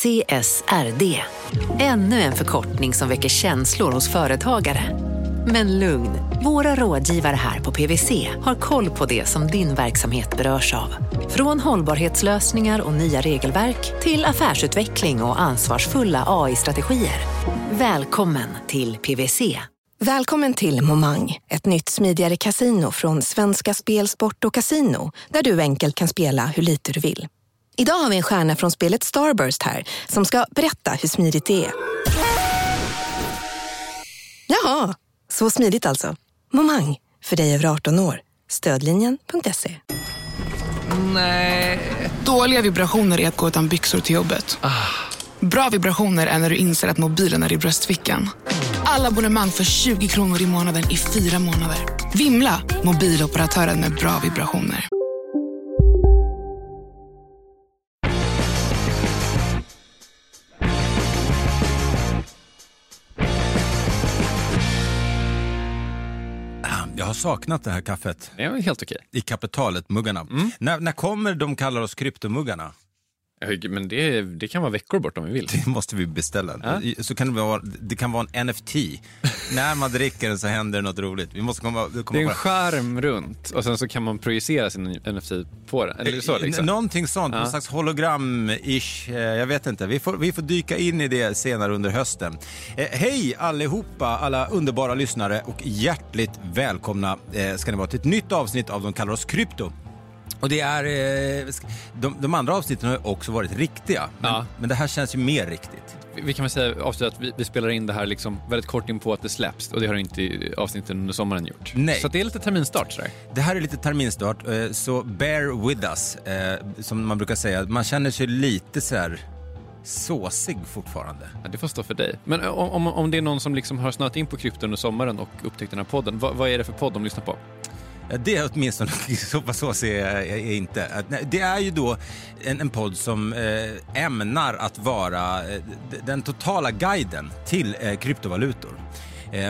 CSRD. Ännu en förkortning som väcker känslor hos företagare. Men lugn, våra rådgivare här på PWC har koll på det som din verksamhet berörs av. Från hållbarhetslösningar och nya regelverk till affärsutveckling och ansvarsfulla AI-strategier. Välkommen till PWC. Välkommen till Momang, ett nytt smidigare kasino från Svenska Spel, Sport och Casino där du enkelt kan spela hur lite du vill. Idag har vi en stjärna från spelet Starburst här som ska berätta hur smidigt det är. Jaha, så smidigt alltså. Momang, för dig över 18 år. Stödlinjen.se. Nej. Dåliga vibrationer är att gå utan byxor till jobbet. Bra vibrationer är när du inser att mobilen är i bröstfickan. Alla abonnemang för 20 kronor i månaden i fyra månader. Vimla! Mobiloperatören med bra vibrationer. Har saknat det här kaffet Det är helt okej. i kapitalet, muggarna. När, när kommer de kallar oss kryptomuggarna? Men det, det kan vara veckor bort om vi vill. Det måste vi beställa. Ja. Så kan det, vara, det kan vara en NFT. när man dricker den så händer det något roligt. Vi måste komma, komma Det är en på skärm runt och sen så kan man projicera sin NFT på den. Eller så liksom. Någonting sånt, Ja. någon slags hologram-ish. eh, Jag vet inte. Vi får, vi får dyka in i det senare under hösten. Eh, hej allihopa, alla underbara lyssnare och hjärtligt välkomna eh, ska ni vara till ett nytt avsnitt av De kallar oss krypto. Och det är, eh, de, de andra avsnitten har också varit riktiga, men, Ja. men det här känns ju mer riktigt. Vi- Vi kan väl säga avsluta att vi, vi spelar in det här liksom väldigt kort in på att det släpps och det har inte avsnitten under sommaren gjort. Nej. Så det är lite terminstart sådär. Det här är lite terminstart, eh, så bear with us, eh, som man brukar säga. Man känner sig lite så här såsig fortfarande. Ja, det får stå för dig. Men om, om, om det är någon som liksom har snöat in på krypto under sommaren och upptäckt den här podden, vad, vad är det för podd de lyssnar på? Det är åtminstone så pass såsig är jag är inte. Det är ju då en, en podd som eh, ämnar att vara eh, den totala guiden till eh, kryptovalutor.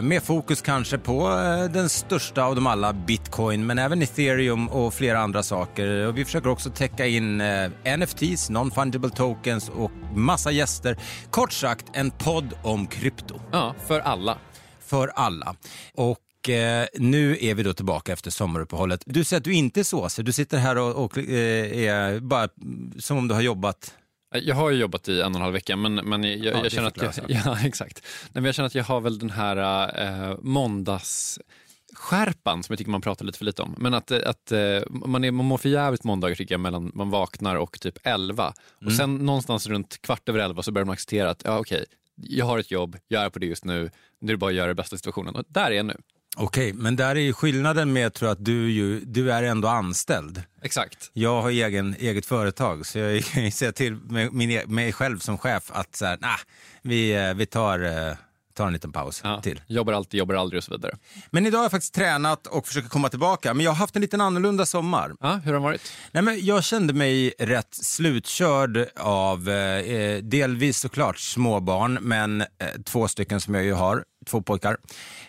Med fokus kanske på den största av dem alla, bitcoin, men även ethereum och flera andra saker. Och vi försöker också täcka in NFTs, non-fungible tokens och massa gäster. Kort sagt, en podd om krypto Ja, för alla. för alla. Och eh, nu är vi då tillbaka efter sommaruppehållet. Du säger att du inte är såsig, du sitter här och, och eh, är bara mm, som om du har jobbat. Jag har ju jobbat i en och en halv vecka, men, men jag, det jag känner att jag, ja, exakt. Nej, men jag känner att jag har väl den här eh, måndagsskärpan som jag tycker man pratar lite för lite om. Men att, eh, att eh, man, är, man mår för jävligt måndagar tycker jag mellan man vaknar och typ 11. Och sen någonstans runt kvart över 11 så börjar man acceptera att ja, okej, jag har ett jobb, jag är på det just nu, nu är det bara att göra det bästa situationen. Och där är jag nu. Okej, men där är ju skillnaden med tror jag, att du, ju, du är ändå anställd. Exakt. Jag har egen, eget företag så jag kan ju säga till mig, min, e- mig själv som chef att så här, nah, vi, eh, vi tar, eh, tar en liten paus Ja, till. Jobbar alltid, jobbar aldrig och så vidare. Men idag har jag faktiskt tränat och försöker komma tillbaka. Men jag har haft en liten annorlunda sommar. Ja, hur har det varit? Nej, men jag kände mig rätt slutkörd av eh, delvis såklart småbarn, men eh, två stycken som jag ju har, två pojkar,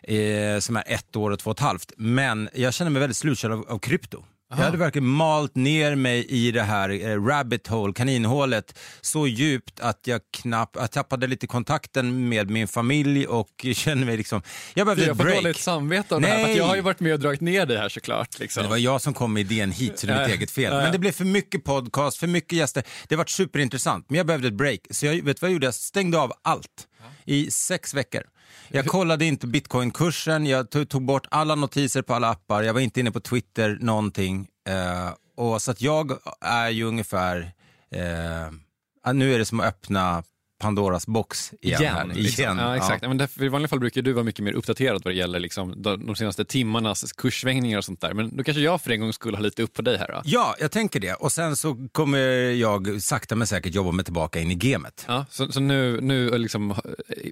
eh, som är ett år och två och ett halvt. Men jag kände mig väldigt slutkörd av, av krypto. Jag hade verkligen malt ner mig i det här eh, rabbit hole, kaninhålet, så djupt att jag knappt, jag tappade lite kontakten med min familj och kände mig liksom, jag behövde Jag ett får break. dåligt samvete av det här, för Nej. jag har ju varit med och dragit ner dig här såklart. Liksom. Det var jag som kom med idén hit, så det är mitt eget fel. Men det blev för mycket podcast, för mycket gäster. Det var superintressant, men jag behövde ett break. Så jag vet vad jag gjorde? Jag stängde av allt i sex veckor. Jag kollade inte bitcoinkursen, jag tog, bort alla notiser på alla appar, jag var inte inne på Twitter, någonting. Eh, och så att jag är ju ungefär, eh, nu är det som att öppna Pandoras box igen. Igen. här. liksom. igen. Ja, exakt. Men därför, I vanliga fall brukar du vara mycket mer uppdaterad vad det gäller liksom, de, de senaste timmarnas kurssvängningar och sånt där. Men då kanske jag för en gång skulle ha lite upp på dig här. Då. Ja, jag tänker det. Och sen så kommer jag sakta men säkert jobba mig tillbaka in i gamet. Ja, så, så nu, nu är liksom,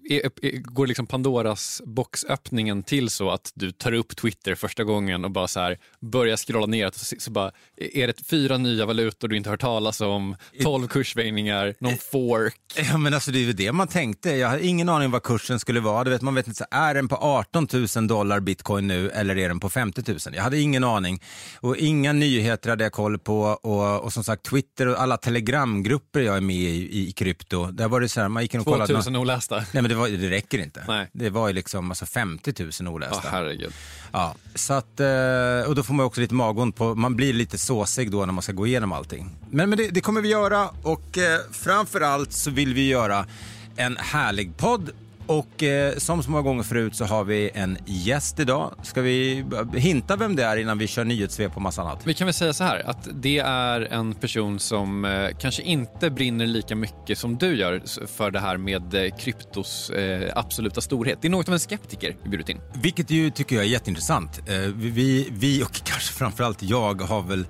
är, är, går liksom Pandoras boxöppningen till så att du tar upp Twitter första gången och bara så här börjar scrolla ner och så, så bara, är det fyra nya valutor du inte hört talas om, tolv kurssvängningar, någon fork. Ja, men alltså det är det man tänkte. Jag hade ingen aning vad kursen skulle vara. Du vet, man vet inte, så, är den på 18 000 dollar bitcoin nu eller är den på 50 000? Jag hade ingen aning. Och inga nyheter hade jag koll på. Och, och som sagt, Twitter och alla telegramgrupper jag är med i, i krypto. Där var det så här, man gick in och kollade. 2000 olästa. Nej, men det, var, det räcker inte. Nej. Det var ju liksom alltså 50 000 olästa. Åh, herregud. Ja, så att, eh, och då får man också lite magont på, man blir lite såsig då när man ska gå igenom allting. Men, men det, det kommer vi göra och eh, framförallt så vill vi göra en härlig podd och eh, som så många gånger förut så har vi en gäst idag. Ska vi hinta vem det är innan vi kör nyhetssvep och massa annat? Vi kan väl säga så här att det är en person som eh, kanske inte brinner lika mycket som du gör för det här med eh, kryptos eh, absoluta storhet. Det är något av en skeptiker vi bjudit in. Vilket ju tycker jag är jätteintressant. Eh, vi, vi och kanske framförallt jag har väl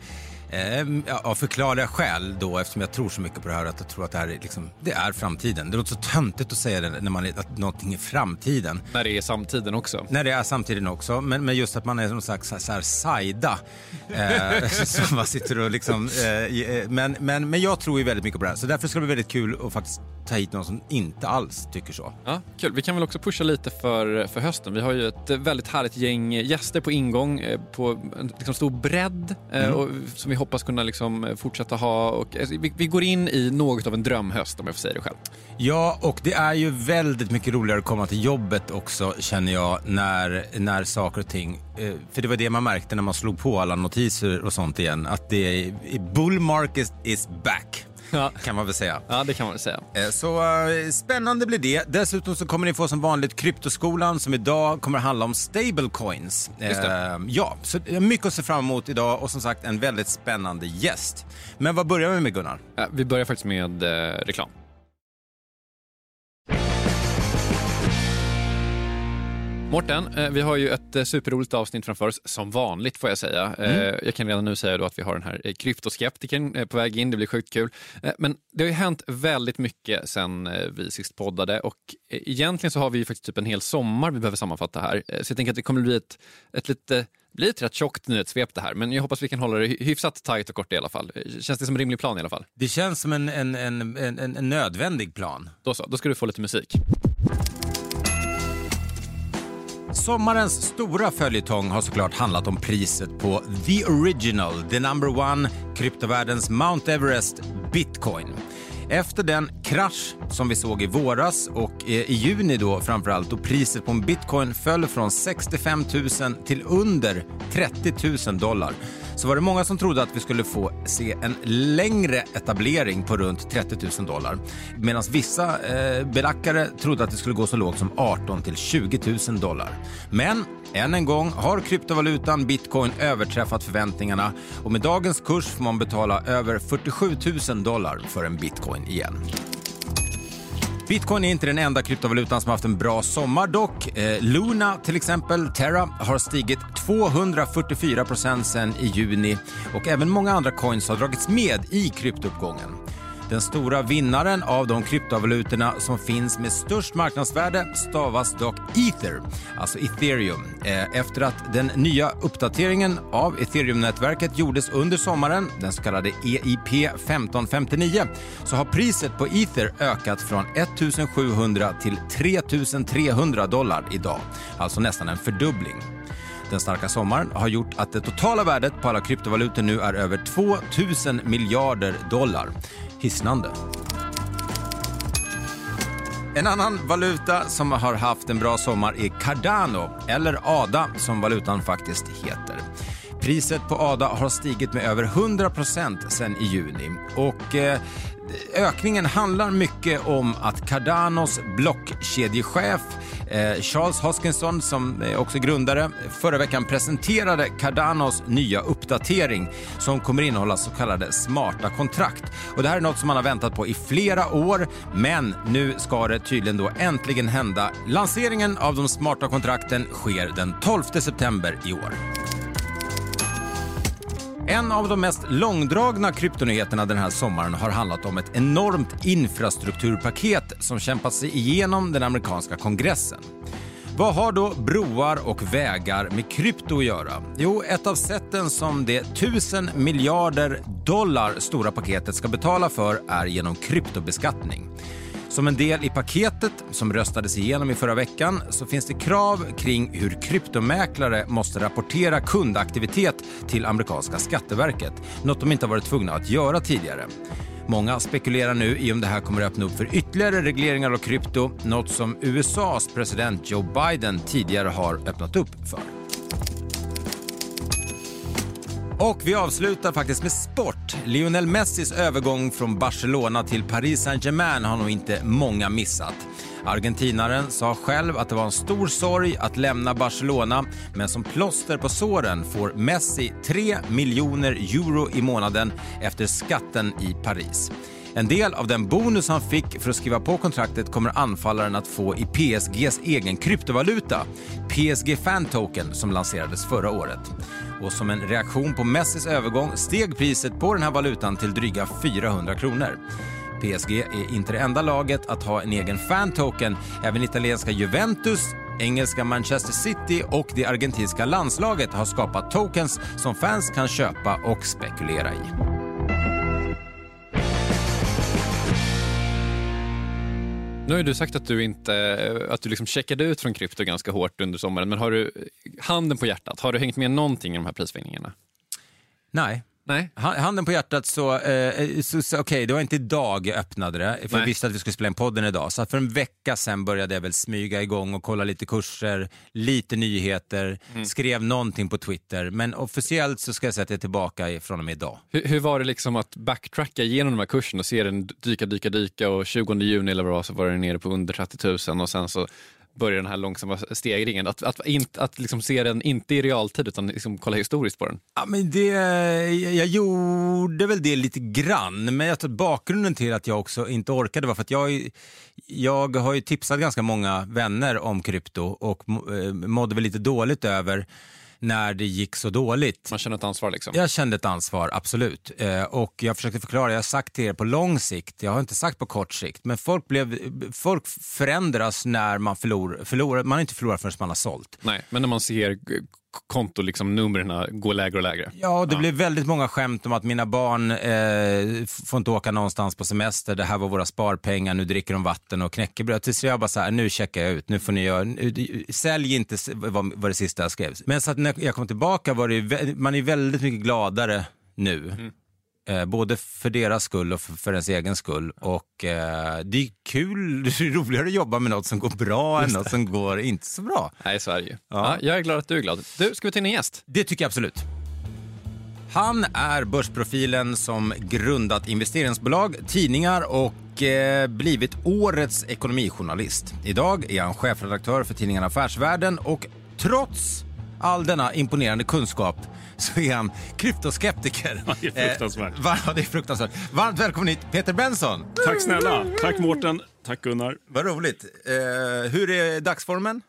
Eh, av förklarliga skäl då, eftersom jag tror så mycket på det här, att jag tror att det här är, liksom, det är framtiden. Det låter så töntigt att säga det när man är, att någonting är framtiden. När det är samtiden också. När det är samtiden också, men, men just att man är någon slags så här, sajda. Eh, som man sitter och liksom, eh, eh, men, men, men jag tror ju väldigt mycket på det här, så därför ska det bli väldigt kul att faktiskt ta hit någon som inte alls tycker så. Ja, kul. Vi kan väl också pusha lite för, för hösten. Vi har ju ett väldigt härligt gäng gäster på ingång eh, på en liksom stor bredd mm. och, som vi hoppas kunna liksom eh, fortsätta ha. Och, alltså, vi, vi, går in i något av en drömhöst om jag får säga det själv. Ja, och det är ju väldigt mycket roligare att komma till jobbet också känner jag när, när saker och ting, eh, för det var det man märkte när man slog på alla notiser och sånt igen, att det är, bull market is back. Ja. Kan man väl säga. Ja, det kan man säga. Eh, så uh, spännande blir det. Dessutom så kommer ni få som vanligt Kryptoskolan som idag kommer att handla om stablecoins. Uh, ja, så mycket att se fram emot idag och som sagt en väldigt spännande gäst. Men vad börjar vi med Gunnar? Ja, vi börjar faktiskt med reklam. Mårten, eh, vi har ju ett eh, superroligt avsnitt framför oss, som vanligt får jag säga. Eh, mm. Jag kan redan nu säga att vi har den här kryptoskeptikern på väg in, det blir sjukt kul. Men det har ju hänt väldigt mycket sen vi sist poddade och egentligen så har vi ju faktiskt typ en hel sommar vi behöver sammanfatta här. Så jag tänker att det kommer bli ett, ett lite blir ett rätt tjockt nyhetssvep det här, men jag hoppas vi kan hålla det hyfsat tajt och kort i alla fall. Känns det som en rimlig plan i alla fall? Det känns som en, en, en, en, en nödvändig plan. Då så, då ska du få lite musik. Sommarens stora följetong har såklart handlat om priset på the original, the number one, kryptovärldens Mount Everest, bitcoin. Efter den krasch som vi såg i våras och eh, i juni då framförallt då priset på en bitcoin föll från 65 000 till under 30 000 dollar så var det många som trodde att vi skulle få se en längre etablering på runt 30 000 dollar. Medan vissa eh, belackare trodde att det skulle gå så lågt som 18 till 20 000 dollar. Men än en gång har kryptovalutan bitcoin överträffat förväntningarna och med dagens kurs får man betala över 47 000 dollar för en bitcoin igen. Bitcoin är inte den enda kryptovalutan som haft en bra sommar dock. Eh, Luna till exempel, Terra, har stigit 244 procent sen i juni och även många andra coins har dragits med i kryptouppgången. Den stora vinnaren av de kryptovalutorna som finns med störst marknadsvärde stavas dock Ether, alltså ethereum. Eh, efter att den nya uppdateringen av ethereum-nätverket gjordes under sommaren, den så kallade EIP 1559, så har priset på ether ökat från 1700 till 3300 dollar idag, alltså nästan en fördubbling. Den starka sommaren har gjort att det totala värdet på alla kryptovalutor nu är över 2 000 miljarder dollar hisnande. En annan valuta som har haft en bra sommar är Cardano, eller ADA som valutan faktiskt heter. Priset på ADA har stigit med över 100% sen i juni. Och eh, ökningen handlar mycket om att Cardanos blockkedjechef eh, Charles Hoskinson, som är också grundare, förra veckan presenterade Cardanos nya uppdatering som kommer innehålla så kallade smarta kontrakt. Och det här är något som man har väntat på i flera år, men nu ska det tydligen då äntligen hända. Lanseringen av de smarta kontrakten sker den 12 september i år. En av de mest långdragna kryptonyheterna den här sommaren har handlat om ett enormt infrastrukturpaket som kämpat sig igenom den amerikanska kongressen. Vad har då broar och vägar med krypto att göra? Jo, ett av sätten som det 1000 miljarder dollar stora paketet ska betala för är genom kryptobeskattning. Som en del i paketet som röstades igenom i förra veckan så finns det krav kring hur kryptomäklare måste rapportera kundaktivitet till amerikanska skatteverket, något de inte har varit tvungna att göra tidigare. Många spekulerar nu i om det här kommer att öppna upp för ytterligare regleringar av krypto, något som USAs president Joe Biden tidigare har öppnat upp för. Och vi avslutar faktiskt med sport. Lionel Messis övergång från Barcelona till Paris Saint-Germain har nog inte många missat. Argentinaren sa själv att det var en stor sorg att lämna Barcelona men som plåster på såren får Messi 3 miljoner euro i månaden efter skatten i Paris. En del av den bonus han fick för att skriva på kontraktet kommer anfallaren att få i PSGs egen kryptovaluta, PSG Fan Token, som lanserades förra året. Och som en reaktion på Messis övergång steg priset på den här valutan till dryga 400 kronor. PSG är inte det enda laget att ha en egen fan-token. Även italienska Juventus, engelska Manchester City och det argentinska landslaget har skapat tokens som fans kan köpa och spekulera i. Nu har du sagt att du inte att du liksom checkade ut från krypto ganska hårt under sommaren, men har du handen på hjärtat, har du hängt med någonting i de här prissvängningarna? Nej. Nej. Handen på hjärtat så, eh, så, så okej, okay, det var inte idag jag öppnade det, för Nej. jag visste att vi skulle spela in podden idag. Så för en vecka sen började jag väl smyga igång och kolla lite kurser, lite nyheter, mm. skrev någonting på Twitter. Men officiellt så ska jag säga att jag är tillbaka från och med idag. Hur, hur var det liksom att backtracka igenom de här kurserna och se den dyka, dyka, dyka och 20 juni eller vad det var så var den nere på under 30 000 och sen så börja den här långsamma stegringen. Att, att, att, att liksom se den inte i realtid utan liksom kolla historiskt på den. Ja, men det, jag gjorde väl det lite grann, men jag tror bakgrunden till att jag också inte orkade var för att jag, jag har ju tipsat ganska många vänner om krypto och eh, mådde väl lite dåligt över när det gick så dåligt. Man känner ett ansvar liksom? Jag kände ett ansvar, absolut. Eh, och jag försökte förklara, jag har sagt till er på lång sikt, jag har inte sagt på kort sikt, men folk, blev, folk förändras när man förlorar, förlorar man inte förlorar förrän man har sålt. Nej, men när man ser konto, liksom, numren går lägre och lägre. Ja, det ja. blev väldigt många skämt om att mina barn eh, får inte åka någonstans på semester, det här var våra sparpengar, nu dricker de vatten och knäckebröd. Tills jag bara så här, nu checkar jag ut, nu får ni göra, nu, sälj inte, var, var det sista jag skrev. Men så att när jag kom tillbaka var det, man är väldigt mycket gladare nu. Mm. Eh, både för deras skull och för, för ens egen skull. Och eh, det är kul, det är roligare att jobba med något som går bra än något som går inte så bra. Nej, så är det ju. Ja. Ja, jag är glad att du är glad. Du, ska vi ta in en gäst? Det tycker jag absolut. Han är börsprofilen som grundat investeringsbolag, tidningar och eh, blivit årets ekonomijournalist. Idag är han chefredaktör för tidningen Affärsvärlden och trots all denna imponerande kunskap så är han kryptoskeptiker. Ja, det är fruktansvärt. Eh, var, det är fruktansvärt. Varmt välkommen hit, Peter Benson. Tack snälla. Tack Mårten. Tack Gunnar. Vad roligt. Eh, hur är dagsformen?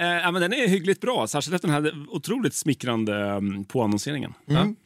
Eh, ja, men den är hyggligt bra, särskilt efter den här otroligt smickrande um, påannonseringen. Mm.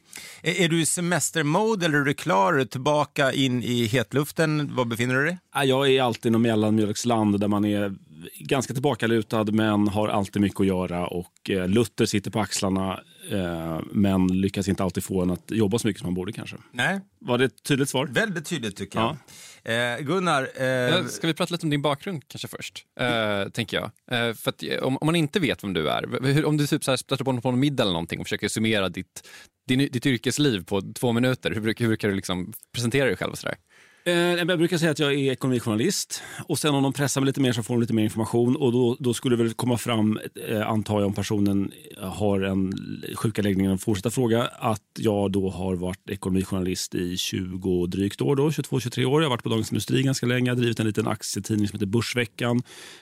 Ja. Är, är du i semestermode eller är du klar tillbaka in i hetluften? Var befinner du dig? Jag är alltid i något mellanmjölksland där man är ganska tillbakalutad men har alltid mycket att göra och eh, Luther sitter på axlarna eh, men lyckas inte alltid få en att jobba så mycket som man borde kanske. Nej. Var det ett tydligt svar? Väldigt tydligt tycker jag. Ja. Eh, Gunnar. Eh... Ska vi prata lite om din bakgrund kanske först? Eh, tänker jag. Eh, för att, om, om, man inte vet vem du är, hur, om du typ stöter på, en middag eller någonting och försöker summera ditt, din, ditt yrkesliv på två minuter, hur, hur brukar du liksom presentera dig själv? Och så där? Eh, Eh, jag brukar säga att jag är ekonomijournalist och sen om de pressar mig lite mer så får de lite mer information och då, då skulle det väl komma fram, eh, antar jag om personen eh, har en sjukanläggning och fortsätta fråga, att jag då har varit ekonomijournalist i 20 drygt år, 22-23 år. Jag har varit på Dagens Industri ganska länge, jag har drivit en liten aktietidning som heter Börsveckan.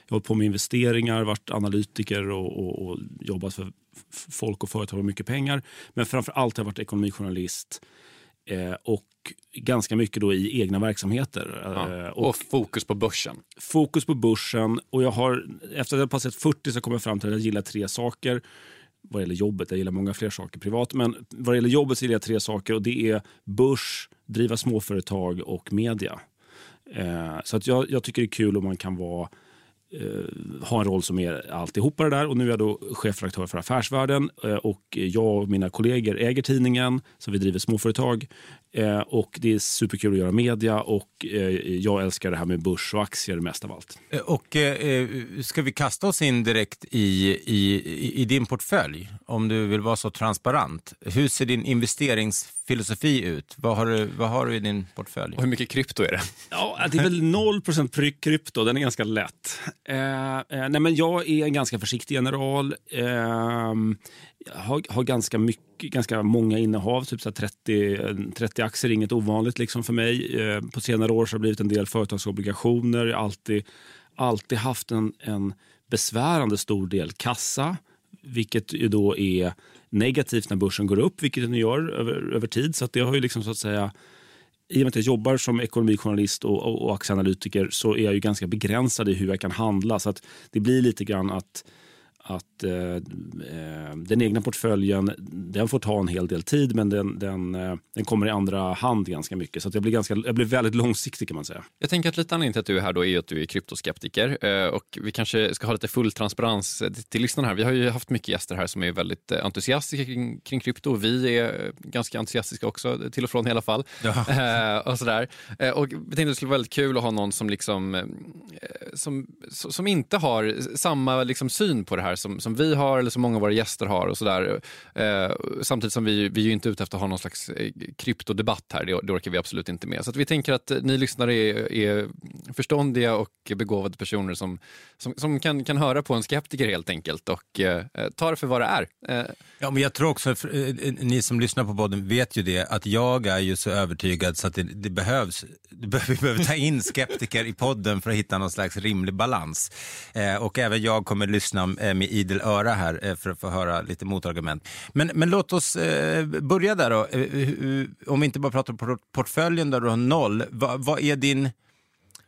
Jag har hållit på med investeringar, varit analytiker och, och, och jobbat för folk och företag med mycket pengar. Men framför allt har jag varit ekonomijournalist och ganska mycket då i egna verksamheter. Ja, eh, och, och, fokus på börsen. Fokus på börsen. Och jag har, efter att jag passerat 40 så kom jag fram till att jag gillar tre saker vad gäller jobbet. Jag gillar många fler saker privat. Men vad gäller jobbet så gillar jag tre saker och det är börs, driva småföretag och media. Eh, så att jag, jag, tycker det är kul om man kan vara eh, Eh, ha en roll som är alltihopa det där. Och nu är jag då chefredaktör för Affärsvärlden eh, och jag och mina kollegor äger tidningen, så vi driver småföretag. Eh, och Det är superkul att göra media och jag älskar det här med börs och aktier mest av allt. Och Ska vi kasta oss in direkt i, i, i din portfölj, om du vill vara så transparent? Hur ser din investeringsfilosofi ut? Vad har du, vad har du i din portfölj? Och hur mycket krypto är det? Ja, det är väl 0% krypto, den är ganska lätt. Eh, eh, nej men jag är en ganska försiktig general. Eh, har, har ganska, mycket, ganska många innehav, typ så 30, 30 aktier är inget ovanligt liksom för mig. Eh, på senare år så har det blivit en del företagsobligationer. Jag har alltid, alltid haft en, en besvärande stor del kassa, vilket ju då är negativt när börsen går upp, vilket den gör över, över tid. Så det har ju liksom så att säga i och med att jag jobbar som ekonomijournalist och, och, och aktieanalytiker så är jag ju ganska begränsad i hur jag kan handla. Så att det blir lite grann att att eh, eh, den egna portföljen den får ta en hel del tid men den, den, eh, den kommer i andra hand ganska mycket. Så jag, blir ganska, jag blir väldigt långsiktig kan man säga. Jag tänker att lite anledningen till att du är här då är att du är kryptoskeptiker eh, och vi kanske ska ha lite full transparens till lyssnarna här. Vi har ju haft mycket gäster här som är väldigt eh, entusiastiska kring, kring krypto. Vi är ganska entusiastiska också, till och från i alla fall. Ja. Eh, och sådär. och vi tänkte att det skulle vara väldigt kul att ha någon som, liksom, som, som inte har samma liksom, syn på det här som, som vi har eller som många av våra gäster har. och så där. Eh, samtidigt som vi, vi är inte ute efter att ha någon slags eh, kryptodebatt här, det, det orkar vi absolut inte med. Så vi tänker att eh, ni lyssnare är, är förståndiga och begåvade personer som, som, som, kan, kan höra på en skeptiker helt enkelt och eh, ta det för vad det är. Eh. Ja, men jag tror också, för, eh, eh ni som lyssnar på podden vet ju det, att jag är ju så övertygad så att det, det behövs, det, vi behöver ta in skeptiker i podden för att hitta någon slags rimlig balans. Eh, och även jag kommer lyssna med idel öra här eh, för att få höra lite motargument. Men, men låt oss eh, börja där då. Eh, eh, om vi inte bara pratar om portföljen där du har noll, vad, vad är din...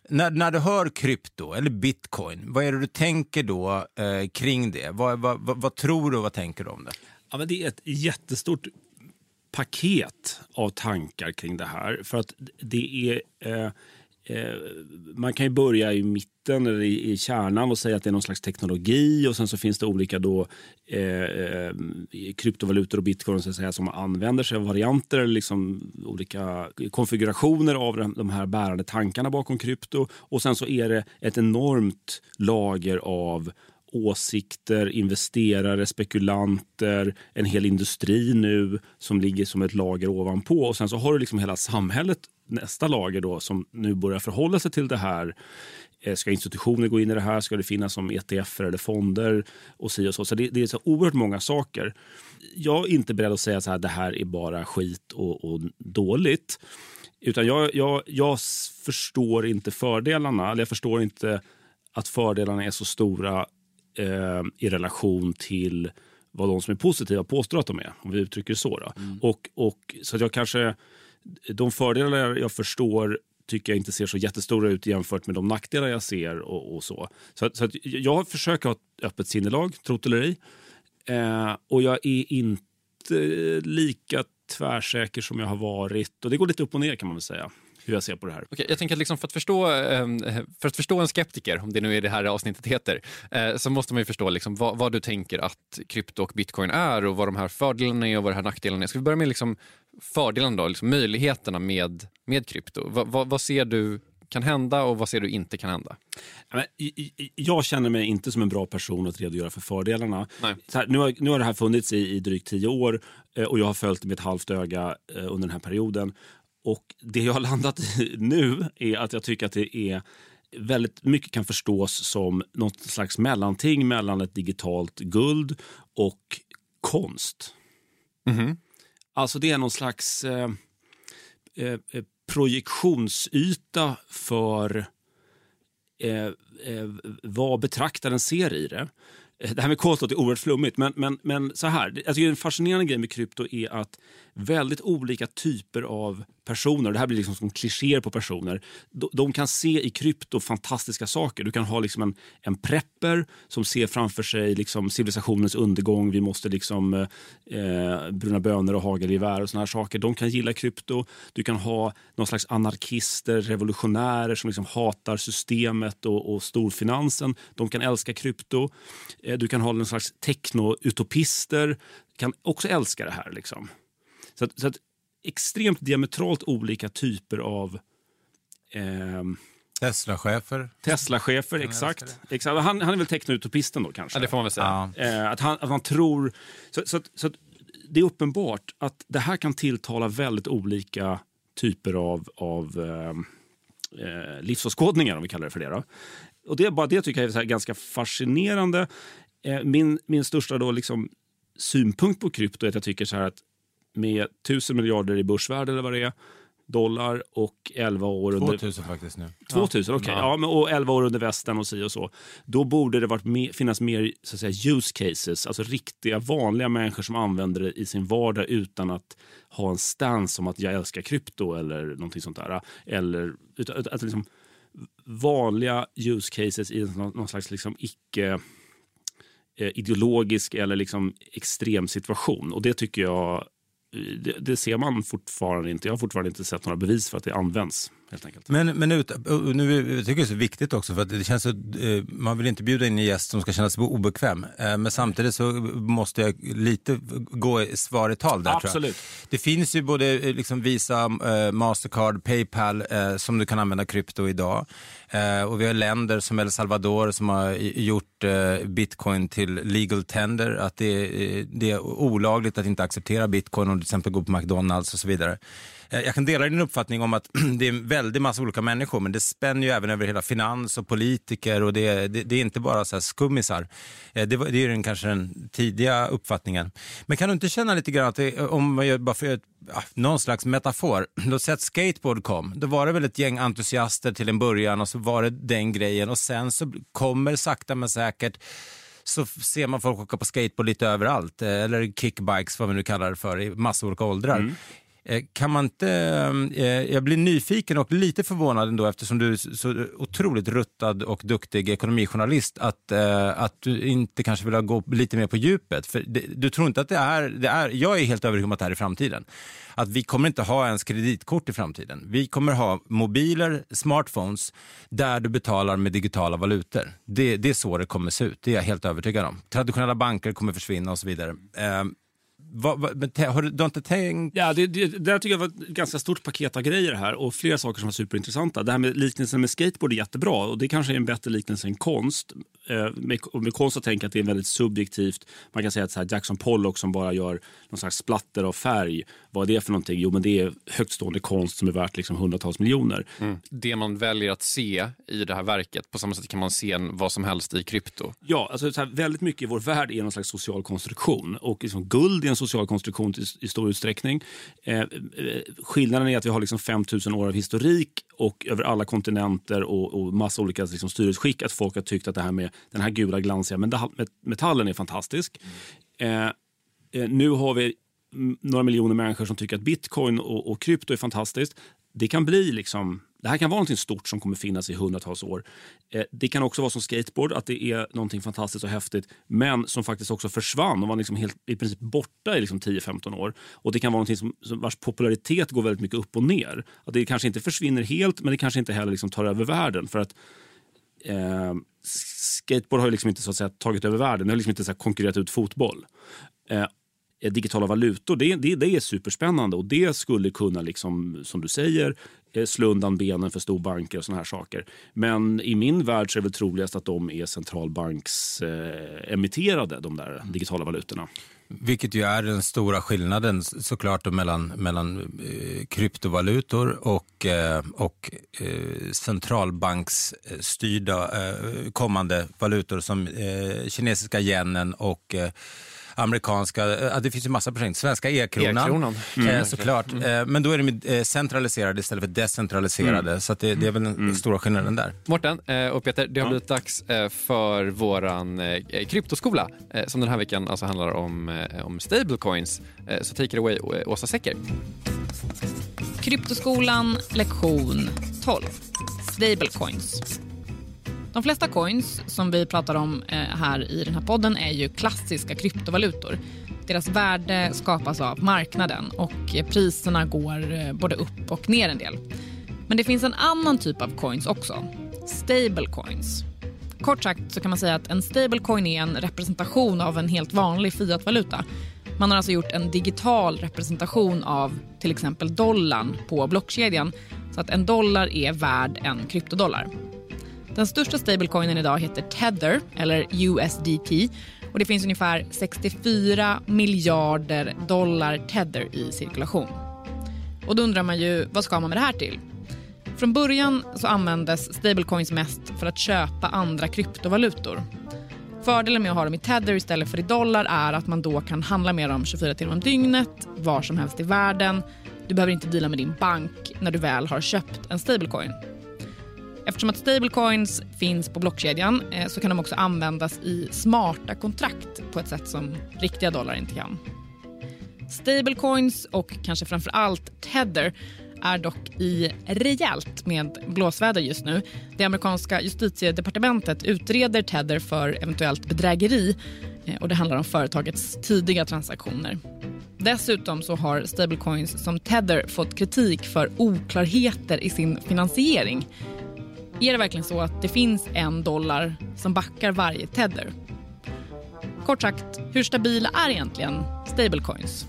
När, när du hör krypto eller bitcoin, vad är det du tänker då eh, kring det? Vad, vad, vad, vad, tror du och vad tänker du om det? Ja, men det är ett jättestort paket av tankar kring det här. För att det är... Eh, Eh, man kan ju börja i mitten eller i, i kärnan och säga att det är någon slags teknologi och sen så finns det olika då, eh, eh kryptovalutor och bitcoin så att säga, som använder sig av varianter eller liksom olika konfigurationer av de här bärande tankarna bakom krypto. Och sen så är det ett enormt lager av åsikter, investerare, spekulanter, en hel industri nu som ligger som ett lager ovanpå. Och sen så har du liksom hela samhället nästa lager då som nu börjar förhålla sig till det här. Eh, ska institutioner gå in i det här? Ska det finnas som ETF eller fonder? och så, och så. så det, det, är så oerhört många saker. Jag är inte beredd att säga att det här är bara skit och, och dåligt. Utan jag, jag, jag förstår inte fördelarna. Eller jag förstår inte att fördelarna är så stora eh, i relation till vad de som är positiva påstår att de är. Om vi uttrycker det så. Mm. Och, och, så att jag kanske de fördelar jag förstår tycker jag inte ser så jättestora ut jämfört med de nackdelar jag ser. och, och Så Så, så Jag försöker ha ett öppet sinnelag, trott eller ej. Eh, och jag är inte lika tvärsäker som jag har varit. Och Det går lite upp och ner kan man väl säga hur jag ser på det här. Okay, jag tänker att liksom för, att förstå, ehm, för att förstå en skeptiker, om det nu är det här avsnittet heter, eh, så måste man ju förstå liksom vad, vad, du tänker att krypto och bitcoin är och vad de här fördelarna är och vad de här nackdelarna är. Ska vi börja med liksom fördelarna då, liksom möjligheterna med, med krypto? Va, va, vad ser du kan hända och vad ser du inte kan hända? Jag känner mig inte som en bra person att redogöra för fördelarna. Här, nu, har, nu har det här funnits i, i drygt tio år eh, och jag har följt det med ett halvt öga eh, under den här perioden. Och Det jag har landat i nu är att jag tycker att det är väldigt mycket kan förstås som något slags mellanting mellan ett digitalt guld och konst. Mm -hmm. Alltså det är någon slags eh, eh, eh projektionsyta för eh, eh, vad betraktaren ser i det. Det här med konst är oerhört flummigt, men, men, men så här. Alltså, en fascinerande grej med krypto är att väldigt olika typer av personer, det här blir liksom som klichéer på personer, de, de, kan se i krypto fantastiska saker. Du kan ha liksom en, en prepper som ser framför sig liksom civilisationens undergång, vi måste liksom eh, eh bruna bönor och hagelgevär och såna här saker. De kan gilla krypto. Du kan ha någon slags anarkister, revolutionärer som liksom hatar systemet och, och storfinansen. De kan älska krypto. Eh, du kan ha någon slags techno-utopister kan också älska det här. Liksom. Så, att, så att extremt diametralt olika typer av eh, Tesla-chefer. Tesla-chefer. Exakt. exakt. Han, han är väl teknoutopisten då kanske? Ja, det får man väl säga. Ja. Eh, att, han, att han tror... Så, så, att- så att det är uppenbart att det här kan tilltala väldigt olika typer av, av eh, eh, livsåskådningar, om vi kallar det för det. Då. Och det, är bara det tycker jag är så här ganska fascinerande. Eh, min, min största då liksom synpunkt på krypto är att jag tycker så här att med tusen miljarder i börsvärde eller vad det är, dollar och 11 år under... 2000 faktiskt nu. 2000, okej. Ja. men, och 11 år under västen och si och så. Då borde det varit me- finnas mer så att säga, use cases, alltså riktiga vanliga människor som använder det i sin vardag utan att ha en stance om att jag älskar krypto eller någonting sånt där. Eller utan, utan, att liksom, vanliga use cases i någon, någon slags liksom icke eh, ideologisk eller liksom extrem situation. Och det tycker jag det, det ser man fortfarande inte. Jag har fortfarande inte sett några bevis för att det används helt enkelt. Men, men ut, nu jag tycker jag det är så viktigt också för att det känns så, eh, man vill inte bjuda in en gäst som ska känna sig obekväm. Eh, men samtidigt så måste jag lite gå i svar i tal där. Absolut. Det finns ju både eh, liksom Visa, Mastercard, Paypal som du kan använda krypto idag. Och vi har länder som El Salvador som har gjort bitcoin till legal tender. Att det, är- det är olagligt att inte acceptera bitcoin om du till exempel går på McDonalds och så vidare. Eh, jag kan dela din uppfattning om att det är en väldig massa olika människor men det spänner ju även över hela finans och politiker och det, det, det är inte bara så här skummisar. Eh, det, det är den, kanske den tidiga uppfattningen. Men kan du inte känna lite grann att det, om man gör bara för ett, ja, någon slags metafor, låt säga att skateboard kom, då var det väl ett gäng entusiaster till en början och så var det den grejen och sen så kommer sakta men säkert så ser man folk åka på skateboard lite överallt, eh, eller kickbikes vad vi nu kallar det för, i massa olika åldrar. Mm. Eh, kan man inte, eh, eh, jag blir nyfiken och lite förvånad ändå eftersom du är så otroligt ruttad och duktig ekonomijournalist att, att du inte kanske vill gå lite mer på djupet. För det, du tror inte att det är, det är, jag är helt övertygad om att det här är framtiden. Att vi kommer inte ha ens kreditkort i framtiden. Vi kommer ha mobiler, smartphones, där du betalar med digitala valutor. Det, det är så det kommer se ut, det är jag helt övertygad om. Traditionella banker kommer försvinna och så vidare. Eh, vad, vad, men te- har du, du har inte tänkt Ja, det, det, det tycker jag var ett ganska stort paket av grejer här och flera saker som var superintressanta. Det här med liknelsen med skateboard är jättebra och det kanske är en bättre liknelse än konst. Eh, med, med konst att tänka att det är väldigt subjektivt. Man kan säga att så här, Jackson Pollock som bara gör någon slags splatter av färg. Vad är det för någonting? Jo, men det är högtstående konst som är värt liksom hundratals miljoner. Det man väljer att se i det här verket, på samma sätt kan man se vad som helst i krypto. Ja, alltså så här, väldigt mycket i vår värld är någon slags social konstruktion. Och liksom guld är en social konstruktion i, i stor utsträckning. Eh, eh, skillnaden är att vi har liksom 5000 år av historik och över alla kontinenter och, och massa olika liksom, styrelseskick att folk har tyckt att det här med den här gula glansiga meta- met- metallen är fantastisk. Eh, eh, nu har vi mm, några miljoner människor som tycker att bitcoin och, och krypto är fantastiskt. Det kan bli liksom det här kan vara något stort som kommer finnas i hundratals år. Eh, det kan också vara som skateboard, att det är något fantastiskt och häftigt men som faktiskt också försvann och var liksom helt, i princip borta i liksom 10-15 år. Och Det kan vara något som, som vars popularitet går väldigt mycket upp och ner. Att det kanske inte försvinner helt men det kanske inte heller liksom tar över världen. För att eh, Skateboard har ju liksom inte så att säga, tagit över världen, det har liksom inte så här, konkurrerat ut fotboll. Eh, Eh, digitala valutor, det, det, det är superspännande och det skulle kunna, liksom, som du säger, eh, slå undan benen för storbanker och såna här saker. Men i min värld så är det väl troligast att de är centralbanksemitterade, eh, de där digitala valutorna. Vilket ju är den stora skillnaden såklart då mellan, mellan eh, kryptovalutor och, eh, och eh, centralbanksstyrda eh, kommande valutor som eh, kinesiska yenen och eh, amerikanska, eh, det finns ju massa projekt, svenska e-kronan, E-kronan. eh, såklart. Eh, men då är de centraliserade istället för decentraliserade, så att det, det är väl den stora skillnaden där. Mårten och Peter, det har blivit dags för våran kryptoskola som den här veckan alltså handlar om, om stablecoins. Så take it away, Åsa Secker. Kryptoskolan lektion 12. Stablecoins. De flesta coins som vi pratar om eh, här i den här podden är ju klassiska kryptovalutor. Deras värde skapas av marknaden och eh, priserna går eh, både upp och ner en del. Men det finns en annan typ av coins också. Stablecoins. Kort sagt så kan man säga att en stablecoin är en representation av en helt vanlig fiatvaluta. Man har alltså gjort en digital representation av till exempel dollarn på blockkedjan så att en dollar är värd en kryptodollar. Den största stablecoinen idag heter Tether, eller USDT. och Det finns ungefär 64 miljarder dollar Tether i cirkulation. Och Då undrar man ju, vad ska man med det här till? Från början så användes stablecoins mest för att köpa andra kryptovalutor. Fördelen med att ha dem i Tether istället för i dollar är att man då kan handla med dem 24 timmar om dygnet, var som helst i världen. Du behöver inte dela med din bank när du väl har köpt en stablecoin. Eftersom att stablecoins finns på blockkedjan eh, så kan de också användas i smarta kontrakt på ett sätt som riktiga dollar inte kan. Stablecoins och kanske framför allt Tether är dock i rejält med blåsväder just nu. Det amerikanska justitiedepartementet utreder Tether för eventuellt bedrägeri eh, och det handlar om företagets tidiga transaktioner. Dessutom så har stablecoins som Tether fått kritik för oklarheter i sin finansiering. Är det verkligen så att det finns en dollar som backar varje Tether? Kort sagt, hur stabila är egentligen stablecoins?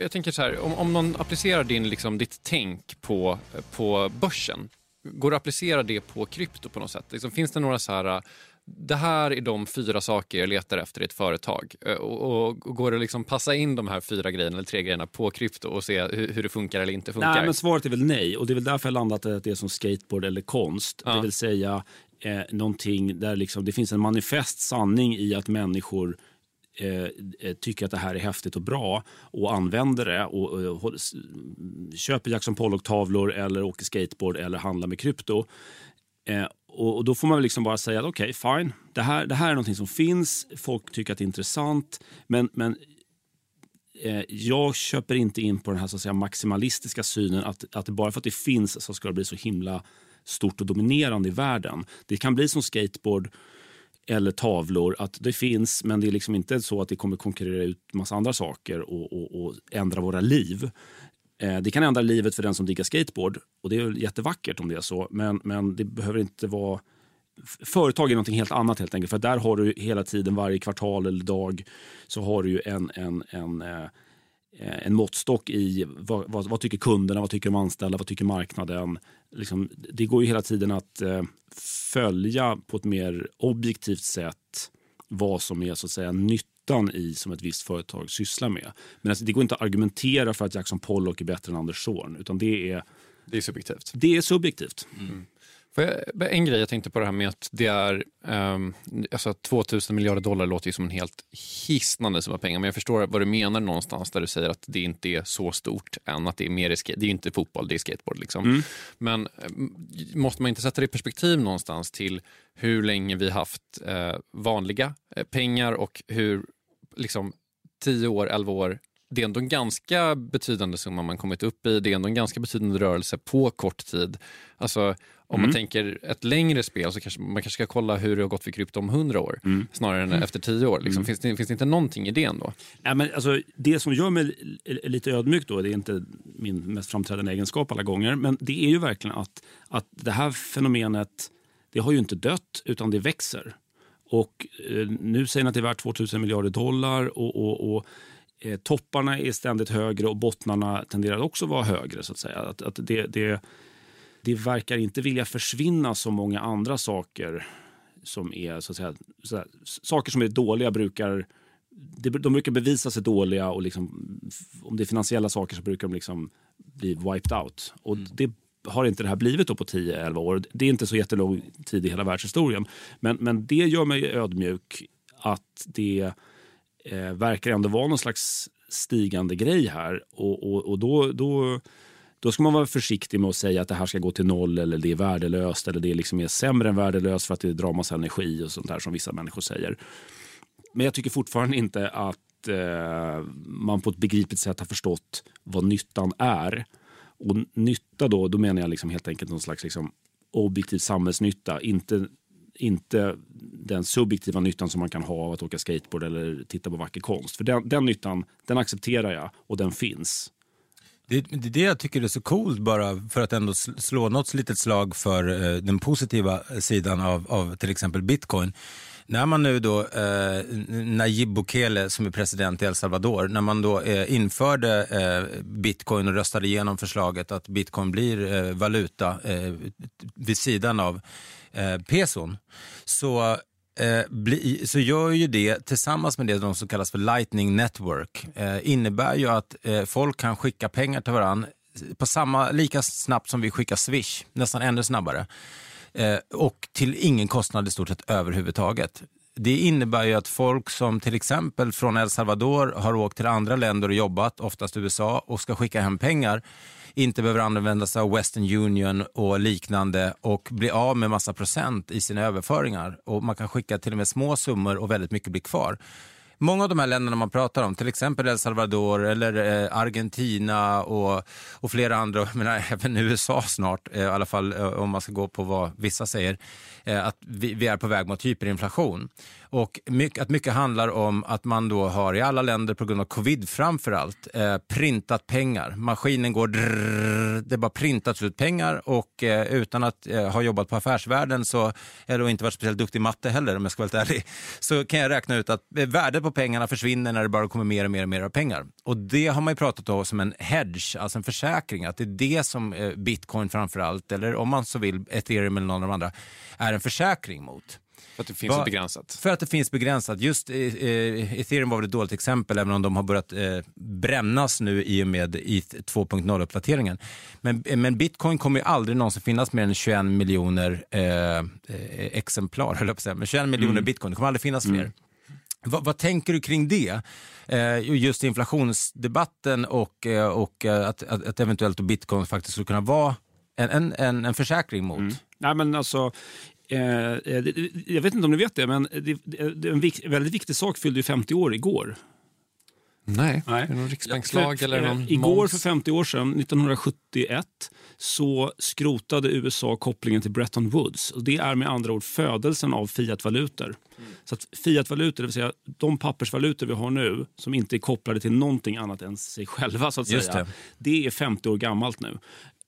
Jag tänker så här, om, om någon applicerar din, liksom, ditt tänk på, på börsen, går det att applicera det på krypto på något sätt? Liksom, finns det några så här det här är de fyra saker jag letar efter i ett företag. Och, och, och går det att liksom passa in de här fyra grejerna eller tre grejerna på krypto och se hur, hur, det funkar eller inte funkar? Nej, men svaret är väl nej. Och det är väl därför jag landat att det är som skateboard eller konst. Ja. Det vill säga eh, någonting där liksom, det finns en manifest sanning i att människor Eh, eh, tycker att det här är häftigt och bra och använder det och, och, och köper Jackson Pollock-tavlor eller åker skateboard eller handlar med krypto. Eh, och, och, Då får man liksom bara säga okej, okay, fine. Det här, det här är någonting som finns, folk tycker att det är intressant men, men eh, jag köper inte in på den här så att säga, maximalistiska synen att, att bara för att det finns så ska det bli så himla stort och dominerande i världen. Det kan bli som skateboard eller tavlor. Att det finns, men det är liksom inte så att det kommer konkurrera ut massa andra saker och, och, och ändra våra liv. Eh, det kan ändra livet för den som diggar skateboard och det är jättevackert om det är så. Men, men det behöver inte vara... Företag är något helt annat helt enkelt. För där har du hela tiden, varje kvartal eller dag, så har du en, en, en eh, eh, en måttstock i vad, vad, vad, tycker kunderna, vad tycker de anställda, vad tycker marknaden. Liksom, det går ju hela tiden att följa på ett mer objektivt sätt vad som är så att säga nytt nyttan i som ett visst företag sysslar med. Men alltså, det går inte att argumentera för att Jackson Pollock är bättre än Anders Zorn, utan det är det är subjektivt. Det är subjektivt. Mm. Jag, en grej jag tänkte på det här med att det är um, alltså 2000 miljarder dollar låter ju som en helt hisnande summa pengar men jag förstår vad du menar någonstans där du säger att det inte är så stort än att det är mer det är inte fotboll, det är skateboard. Liksom. Mm. Men ehm, måste man inte sätta det i perspektiv någonstans till hur länge vi haft uh, vanliga uh, pengar och hur liksom 10 år, 11 år det är ändå en ganska betydande summa man kommit upp i. Det är ändå en ganska betydande rörelse på kort tid. Alltså, om mm. man tänker ett längre spel så kanske man kanske ska kolla hur det har gått för krypto om 100 år mm. snarare än mm. efter 10 år. Liksom, mm. finns, det, finns det inte någonting i det ändå? Ja, men alltså, det som gör mig lite ödmjuk då, det är inte min mest framträdande egenskap alla gånger, men det är ju verkligen att, att det här fenomenet, det har ju inte dött utan det växer. Och eh, nu säger ni att det är värt 2000 miljarder dollar och, och, och eh, topparna är ständigt högre och bottnarna tenderar också att vara högre. så att säga. Att, att det, det, det verkar inte vilja försvinna så många andra saker som är så att säga, så här, saker som är dåliga brukar de brukar bevisa sig dåliga och liksom, om det är finansiella saker så brukar de liksom bli wiped out. Och mm. det har inte det här blivit på 10-11 år. Det är inte så jättelång tid i hela världshistorien. Men, men det gör mig ödmjuk att det eh, verkar ändå vara någon slags stigande grej här. Och, och, och då, då, då ska man vara försiktig med att säga att det här ska gå till noll eller det är värdelöst eller det liksom är sämre än värdelöst för att det drar massa energi och sånt där som vissa människor säger. Men jag tycker fortfarande inte att eh, man på ett begripligt sätt har förstått vad nyttan är. Och nytta då, då menar jag liksom helt enkelt någon slags liksom objektiv samhällsnytta. Inte inte den subjektiva nyttan som man kan ha av att åka skateboard eller titta på vacker konst. För den, den nyttan den accepterar jag och den finns. Det, det är det jag tycker är så coolt bara för att ändå slå något litet slag för eh, den positiva sidan av, av till exempel bitcoin. När man nu då, eh, Nayib Bukele som är president i El Salvador, när man då eh, införde eh, bitcoin och röstade igenom förslaget att bitcoin blir eh, valuta eh, vid sidan av eh, peson, så eh, bli, så gör ju det tillsammans med det som kallas för Lightning Network eh, innebär ju att eh, folk kan skicka pengar till varandra på samma, lika snabbt som vi skickar Swish, nästan ännu snabbare. Eh, och till ingen kostnad i stort sett överhuvudtaget. Det innebär ju att folk som till exempel från El Salvador har åkt till andra länder och jobbat, oftast USA, och ska skicka hem pengar inte behöver använda sig av Western Union och liknande och bli av med massa procent i sina överföringar. Och Man kan skicka till och med små summor och väldigt mycket blir kvar. Många av de här länderna man pratar om, till exempel El Salvador eller eh, Argentina och, och flera andra, men även USA snart, eh, i alla fall eh, om man ska gå på vad vissa säger, eh, att vi, vi, är på väg mot hyperinflation. Och mycket, att mycket handlar om att man då har i alla länder på grund av covid framför allt eh, printat pengar. Maskinen går drrrr, det bara printats ut pengar och eh, utan att eh, ha jobbat på affärsvärlden så, eller inte varit speciellt duktig i matte heller om jag ska vara helt ärlig, så kan jag räkna ut att eh, värdet på pengarna försvinner när det bara kommer mer och mer och mer pengar. Och det har man ju pratat om som en hedge, alltså en försäkring, att det är det som eh, bitcoin framför allt, eller om man så vill ethereum eller någon av de andra, är en försäkring mot. För att det finns Va, begränsat? För att det finns begränsat. Just eh, eh, ethereum var väl ett dåligt exempel, även om de har börjat eh, brännas nu i och med ETH 2.0-uppdateringen. Men, men bitcoin kommer ju aldrig någonsin finnas mer än 21 miljoner eh, eh exemplar, höll jag på att säga. Men 21 miljoner mm. bitcoin, det kommer aldrig finnas mm. fler. Vad, vad, tänker du kring det? Eh, just inflationsdebatten och, eh, och att, att, att eventuellt bitcoin faktiskt skulle kunna vara en, en, en, försäkring mot? Mm. Nej, men alltså, Eh, eh jag vet inte om ni vet det, men en väldigt viktig sak fyllde ju 50 år igår. Nej, Nej. är det någon riksbankslag för, eller någon Igår moms? för 50 år sedan, 1971, så skrotade USA kopplingen till Bretton Woods. Och det är med andra ord födelsen av fiatvalutor. Mm. Så att fiatvalutor, det vill säga de pappersvalutor vi har nu som inte är kopplade till någonting annat än sig själva, så att säga. Det. det. är 50 år gammalt nu.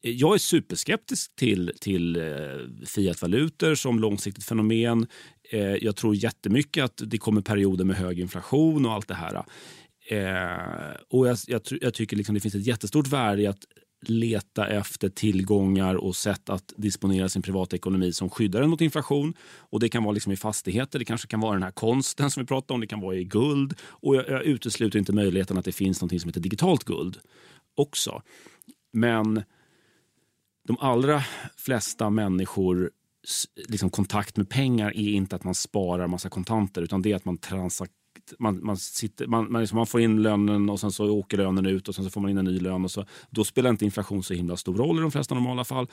Jag är superskeptisk till, till eh, fiatvalutor som långsiktigt fenomen. Eh, jag tror jättemycket att det kommer perioder med hög inflation och allt det här. Eh, och jag, jag, jag tycker liksom det finns ett jättestort värde i att leta efter tillgångar och sätt att disponera sin privatekonomi som skyddar en mot inflation. Och Det kan vara liksom i fastigheter, det kanske kan vara den här konsten som vi pratade om, det kan vara i guld. Och jag, jag utesluter inte möjligheten att det finns något som heter digitalt guld också. Men de allra flesta människor liksom kontakt med pengar är inte att man sparar massa kontanter utan det är att man transak man, man, sitter, man, man, liksom, man, får in lönen och sen så åker lönen ut och sen så får man in en ny lön. Och så, då spelar inte inflation så himla stor roll i de flesta normala fall.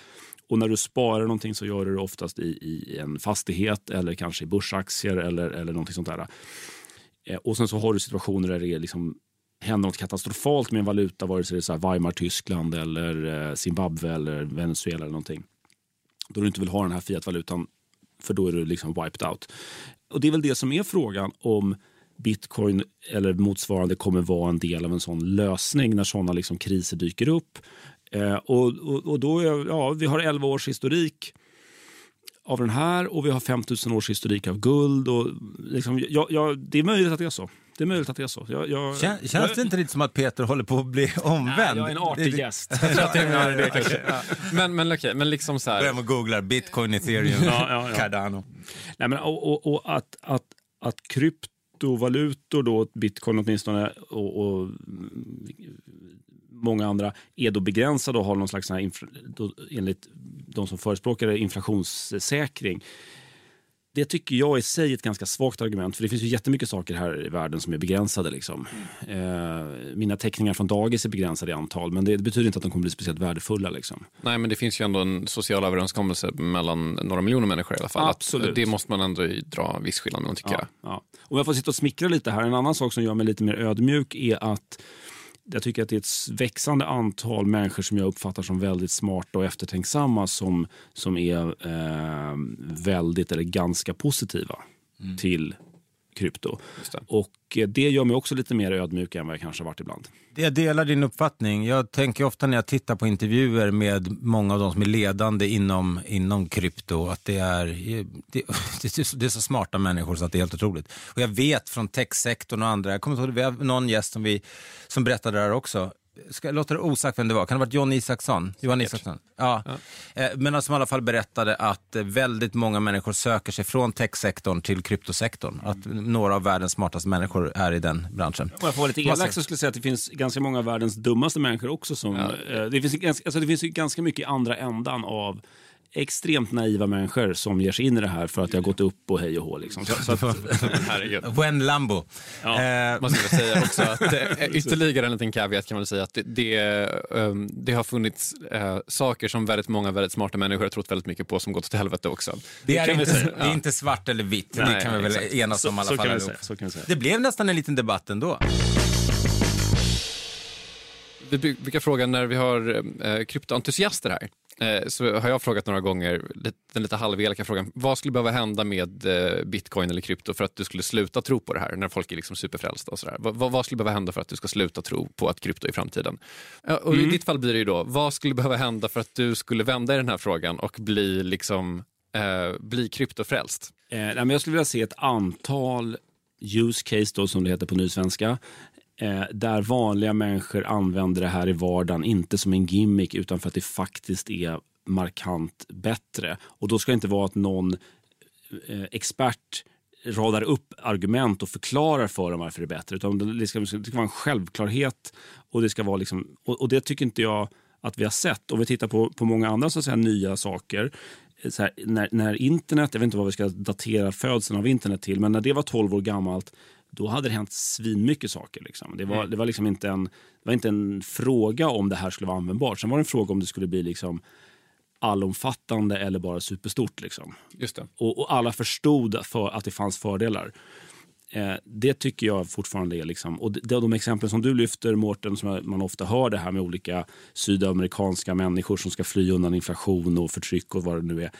Och när du sparar någonting så gör du det oftast i, i en fastighet eller kanske i börsaktier eller, eller någonting sånt där. Eh, och sen så har du situationer där det är liksom händer något katastrofalt med en valuta, vare sig det är så Weimar-Tyskland eller eh, Zimbabwe eller Venezuela eller någonting. Då du inte vill ha den här fiat-valutan, för då är du liksom wiped out. Och Det är väl det som är frågan om bitcoin eller motsvarande kommer vara en del av en sån lösning när såna liksom kriser dyker upp. Eh, och, och, och, då är, ja, vi har 11 års historik av den här och vi har 5000 års historik av guld. Och liksom, ja, ja, det är möjligt att det är så. Det är möjligt att det är så. Jag, jag, Kän, känns det inte lite som att Peter håller på att bli omvänd? Nej, jag är en artig gäst. Men, men, okay, men liksom så här. Börjar med att googla bitcoin, ethereum, ja, ja. Cardano. Nej, men, och, och, och att, att, att kryptovalutor, då, bitcoin åtminstone, och, och många andra är då begränsade och har någon slags, här, då, enligt de som förespråkar inflationssäkring det tycker jag i sig är ett ganska svagt argument. För det finns ju jättemycket saker här i världen som är begränsade. Liksom. Eh, mina teckningar från dagis är begränsade i antal, men det, det, betyder inte att de kommer bli speciellt värdefulla. Liksom. Nej, men det finns ju ändå en social överenskommelse mellan några miljoner människor i alla fall. Absolut. det måste man ändå dra viss skillnad med, tycker ja, jag. Ja. Om jag får sitta och smickra lite här, en annan sak som gör mig lite mer ödmjuk är att jag tycker att det är ett växande antal människor som jag uppfattar som väldigt smarta och eftertänksamma som, som är eh, väldigt eller ganska positiva mm. till krypto. Och eh, det gör mig också lite mer ödmjuk än vad jag kanske har varit ibland. Jag delar din uppfattning. Jag tänker ofta när jag tittar på intervjuer med många av de som är ledande inom, inom krypto att det är, det, det är så smarta människor så att det är helt otroligt. Och jag vet från techsektorn och andra, jag kommer ihåg, vi har någon gäst som, vi, som berättade där också, ska låta det osagt vem det var, kan det ha varit John Isaksson? Johan Isaksson? Ja. ja. Eh, men som i alla fall berättade att eh, väldigt många människor söker sig från techsektorn till kryptosektorn. Att några av världens smartaste människor är i den branschen. Om jag får vara lite elak så skulle jag säga att det finns ganska många av världens dummaste människor också. Som, ja. Eh, det, finns, alltså det finns ganska mycket i andra ändan av extremt naiva människor som ger sig in i det här för att jag har gått upp och hej och hå. Liksom. Så, så att, When Lambo. Ja. Eh. Man ska säga också att eh, ytterligare en liten caveat kan man säga att det, det, um, det har funnits uh, saker som väldigt många väldigt smarta människor har trott väldigt mycket på som gått åt helvete också. Det är, inte, det är inte svart eller vitt, Nej, det kan vi väl exakt. enas om i alla fall. Så kan vi säga. Det blev nästan en liten debatt ändå. Vi brukar fråga när vi har eh, kryptoentusiaster här så har jag frågat några gånger, den lite halvelaka frågan, vad skulle behöva hända med eh, bitcoin eller krypto för att du skulle sluta tro på det här, när folk är liksom superfrälsta och sådär. Vad, vad skulle behöva hända för att du ska sluta tro på att krypto är framtiden? Och mm. I ditt fall blir det ju då, vad skulle behöva hända för att du skulle vända i den här frågan och bli liksom, eh, bli kryptofrälst? Eh, jag skulle vilja se ett antal use case, då, som det heter på nysvenska, eh, där vanliga människor använder det här i vardagen, inte som en gimmick utan för att det faktiskt är markant bättre. Och då ska det inte vara att någon eh, expert radar upp argument och förklarar för dem varför det är bättre. Utan det ska, det ska vara en självklarhet och det ska vara liksom, och, och, det tycker inte jag att vi har sett. Om vi tittar på, på många andra så att säga, nya saker. Eh, så här, när, när internet, jag vet inte vad vi ska datera födseln av internet till, men när det var 12 år gammalt då hade det hänt svinmycket saker. Liksom. Det, var, mm. det, var liksom inte en, det var inte en fråga om det här skulle vara användbart. Sen var det en fråga om det skulle bli liksom allomfattande eller bara superstort. Liksom. Och, och alla förstod för att det fanns fördelar. Eh, det tycker jag fortfarande är... Liksom, och de, de exempel som du lyfter, Mårten, som man ofta hör det här med olika sydamerikanska människor som ska fly undan inflation och förtryck och vad det nu är.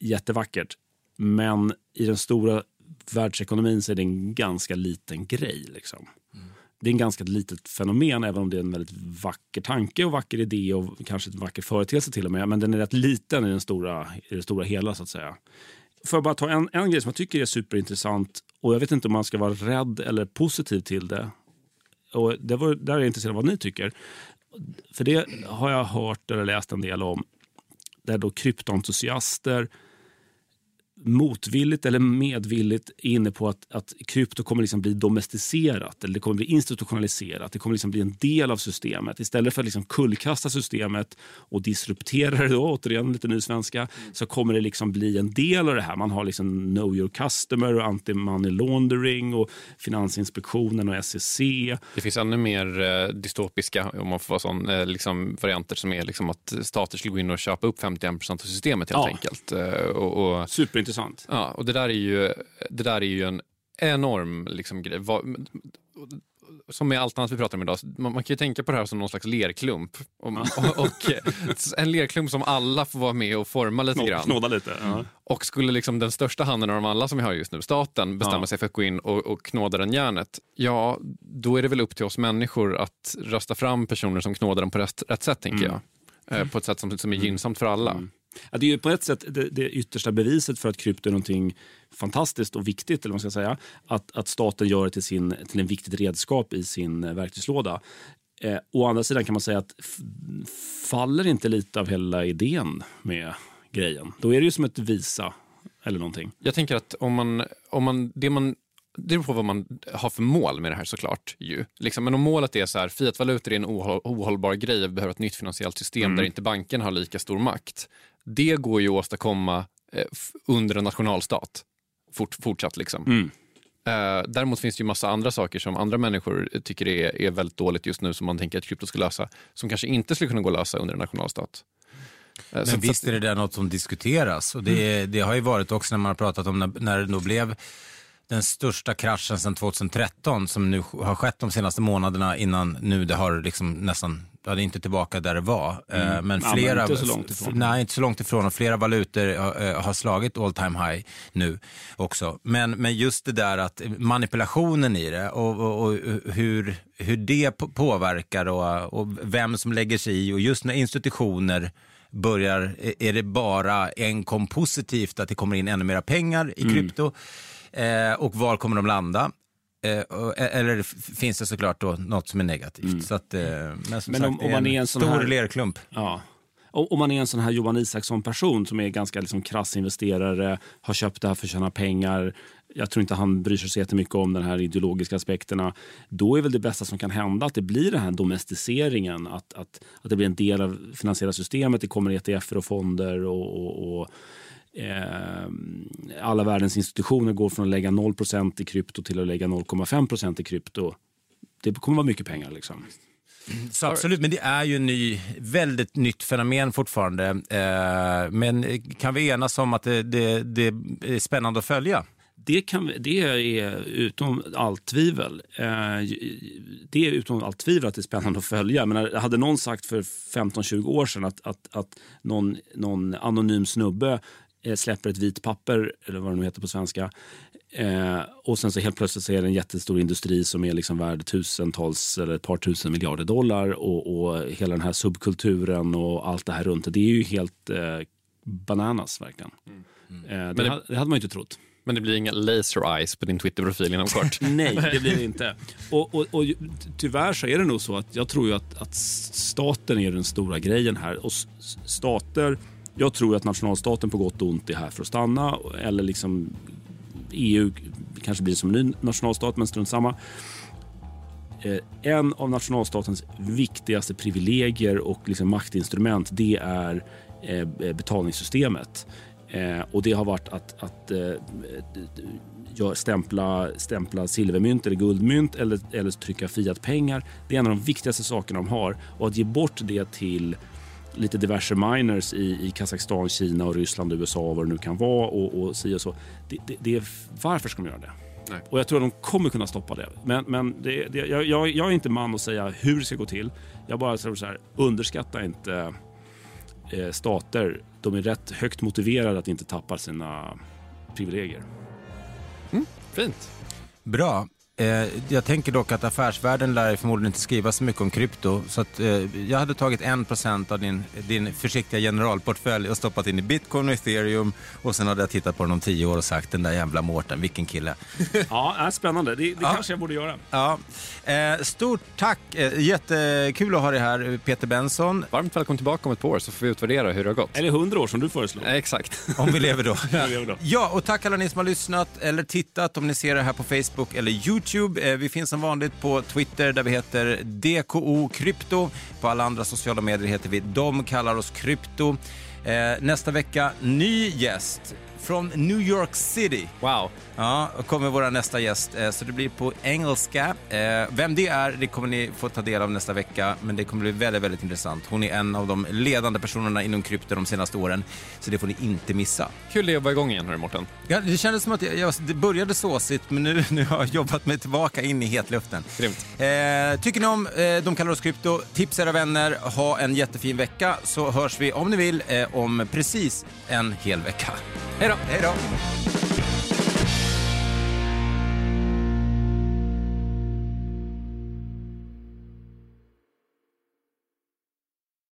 Jättevackert. Men i den stora världsekonomin så är det en ganska liten grej. Liksom. Mm. Det är en ganska litet fenomen, även om det är en väldigt vacker tanke och vacker idé och kanske en vacker företeelse till och med. Men den är rätt liten i, den stora, i det stora hela. så att säga. Får jag bara ta en, en grej som jag tycker är superintressant och jag vet inte om man ska vara rädd eller positiv till det. Och det var, där är jag intresserad av vad ni tycker. För det har jag hört eller läst en del om. Där då kryptoentusiaster motvilligt eller medvilligt inne på att, att krypto kommer liksom bli domesticerat eller det kommer bli institutionaliserat. Det kommer liksom bli en del av systemet. Istället för att liksom kullkasta systemet och disruptera det, då, återigen lite ny svenska, så kommer det liksom bli en del av det här. Man har liksom know your customer och anti-money laundering och Finansinspektionen och SEC. Det finns ännu mer eh, dystopiska, om man får vara sån, eh, liksom varianter som är liksom att stater skulle gå in och köpa upp 51% av systemet helt ja. enkelt. Eh, och, och Superintressant. Ja, och det där är ju, det där är ju en enorm liksom, grej. Som med allt annat vi pratar om idag, man, man kan ju tänka på det här som någon slags lerklump. Och, och, och en lerklump som alla får vara med och forma lite Knå, grann. Knåda lite. Uh Och skulle liksom den största handen av dem alla som vi har just nu, staten, bestämma uh sig för att gå in och, och knåda den järnet, ja, då är det väl upp till oss människor att rösta fram personer som knådar den på rätt, rätt sätt, tänker mm. jag. Eh, på ett sätt som, som är mm. gynnsamt för alla. Mm. Ja, det är ju på ett sätt det, det yttersta beviset för att krypto är någonting fantastiskt och viktigt, eller vad man ska säga, att, att staten gör det till, sin, till en viktigt redskap i sin eh, verktygslåda. Eh, å andra sidan kan man säga att faller inte lite av hela idén med grejen, då är det ju som ett Visa eller någonting. Jag tänker att om man, om man, det man det beror på vad man har för mål med det här såklart. Ju. Liksom, men om målet är så här, fiatvalutor är en ohållbar grej, vi behöver ett nytt finansiellt system mm. där inte banken har lika stor makt. Det går ju att åstadkomma eh, under en nationalstat. Fort, fortsatt liksom. Mm. Eh, däremot finns det ju massa andra saker som andra människor tycker är, är väldigt dåligt just nu som man tänker att krypto ska lösa, som kanske inte skulle kunna gå att lösa under en nationalstat. Eh, Men visst är det där något som diskuteras och det, mm. det har ju varit också när man har pratat om när, när det då blev den största kraschen sedan 2013 som nu har skett de senaste månaderna innan nu det har liksom nästan, ja det är inte tillbaka där det var. Mm. Men flera, ja, inte så långt ifrån. Nej, inte så långt ifrån och flera valutor har, har slagit all time high nu också. Men, men just det där att manipulationen i det och, och, och hur, hur det påverkar och, och vem som lägger sig i och just när institutioner börjar, är det bara en kom positivt att det kommer in ännu mera pengar i mm. Eh, och var kommer de landa? Eh, eller finns det såklart då något som är negativt. Mm. Så att, eh, men som men sagt, om, om man är en stor här, lerklump. Ja. Om man är en sån här Johan Isaksson-person som är ganska liksom krass investerare, har köpt det här för att tjäna pengar, jag tror inte han bryr sig så jättemycket om de här ideologiska aspekterna. Då är väl det bästa som kan hända att det blir den här domesticeringen. Att, att, att det blir en del av finansiella systemet. Det kommer ETF och fonder och, och, och eh, alla världens institutioner går från att lägga 0% i krypto till att lägga 0,5% i krypto. Det kommer vara mycket pengar. liksom. Så absolut, men det är ju en ny, väldigt nytt fenomen fortfarande. Eh, men kan vi enas om att det, det, det är spännande att följa? Det, kan, det är utom allt tvivel. Eh, det är utom allt tvivel att det är spännande att följa. Men hade någon sagt för 15-20 år sedan att, att, att någon, någon anonym snubbe eh, släpper ett vitt papper, eller vad det nu heter på svenska, Eh, och sen så helt plötsligt så är det en jättestor industri som är liksom värd tusentals eller ett par tusen miljarder dollar och, och hela den här subkulturen och allt det här runt det. är ju helt eh, bananas verkligen. Mm. Mm. Eh, det, det, hade man ju inte trott. Men det blir inga laser eyes på din Twitter-profil inom kort? Nej, det blir det inte. Och, och, och, tyvärr så är det nog så att jag tror att, att staten är den stora grejen här. Och stater, jag tror att nationalstaten på gott och ont är här för att stanna. Eller liksom EU kanske blir som en ny nationalstat, men strunt samma. Eh, en av nationalstatens viktigaste privilegier och liksom maktinstrument det är eh, betalningssystemet. Eh, och det har varit att, att stämpla, stämpla silvermynt eller guldmynt eller, eller trycka fiatpengar. Det är en av de viktigaste sakerna de har. Och att ge bort det till lite diverse miners i, i Kazakstan, Kina, och Ryssland, USA och vad det nu kan vara och, och si och så. Det, det, det är, varför ska de göra det? Nej. Och jag tror att de kommer kunna stoppa det. Men, men det, det, jag, jag, jag, är inte man att säga hur det ska gå till. Jag bara säger så här, underskatta inte eh, stater. De är rätt högt motiverade att inte tappa sina privilegier. Mm, fint. Bra. Eh, jag tänker dock att affärsvärlden lär förmodligen inte skriva så mycket om krypto. Så att, eh, jag hade tagit 1% av din, din försiktiga generalportfölj och stoppat in i bitcoin och ethereum. Och sen hade jag tittat på den om tio år och sagt den där jävla Mårten, vilken kille. ja, spännande. Det, det ja. kanske jag borde göra. Ja. Eh, stort tack. Eh, jättekul att ha dig här, Peter Benson. Varmt välkommen tillbaka om ett par år så får vi utvärdera hur det har gått. Eller hundra år som du föreslår. exakt. Om vi lever då. ja, och tack alla ni som har lyssnat eller tittat. Om ni ser det här på Facebook eller YouTube Youtube. Eh, vi finns som vanligt på Twitter där vi heter DKO Krypto. På alla andra sociala medier heter vi De kallar oss Krypto. Eh, nästa vecka, ny gäst från New York City. Wow. Ja, kommer vår nästa gäst. Eh, så det blir på engelska. Eh, vem det är, det kommer ni få ta del av nästa vecka. Men det kommer bli väldigt, väldigt intressant. Hon är en av de ledande personerna inom krypto de senaste åren. Så det får ni inte missa. Kul att jobba igång igen, hörru Mårten. Ja, det kändes som att jag, jag det började såsigt, men nu, nu har jag jobbat mig tillbaka in i hetluften. Grymt. Eh, tycker ni om eh, De kallar oss krypto, tipsa era vänner, ha en jättefin vecka så hörs vi om ni vill eh, om precis en hel vecka. Hej då! Hej då!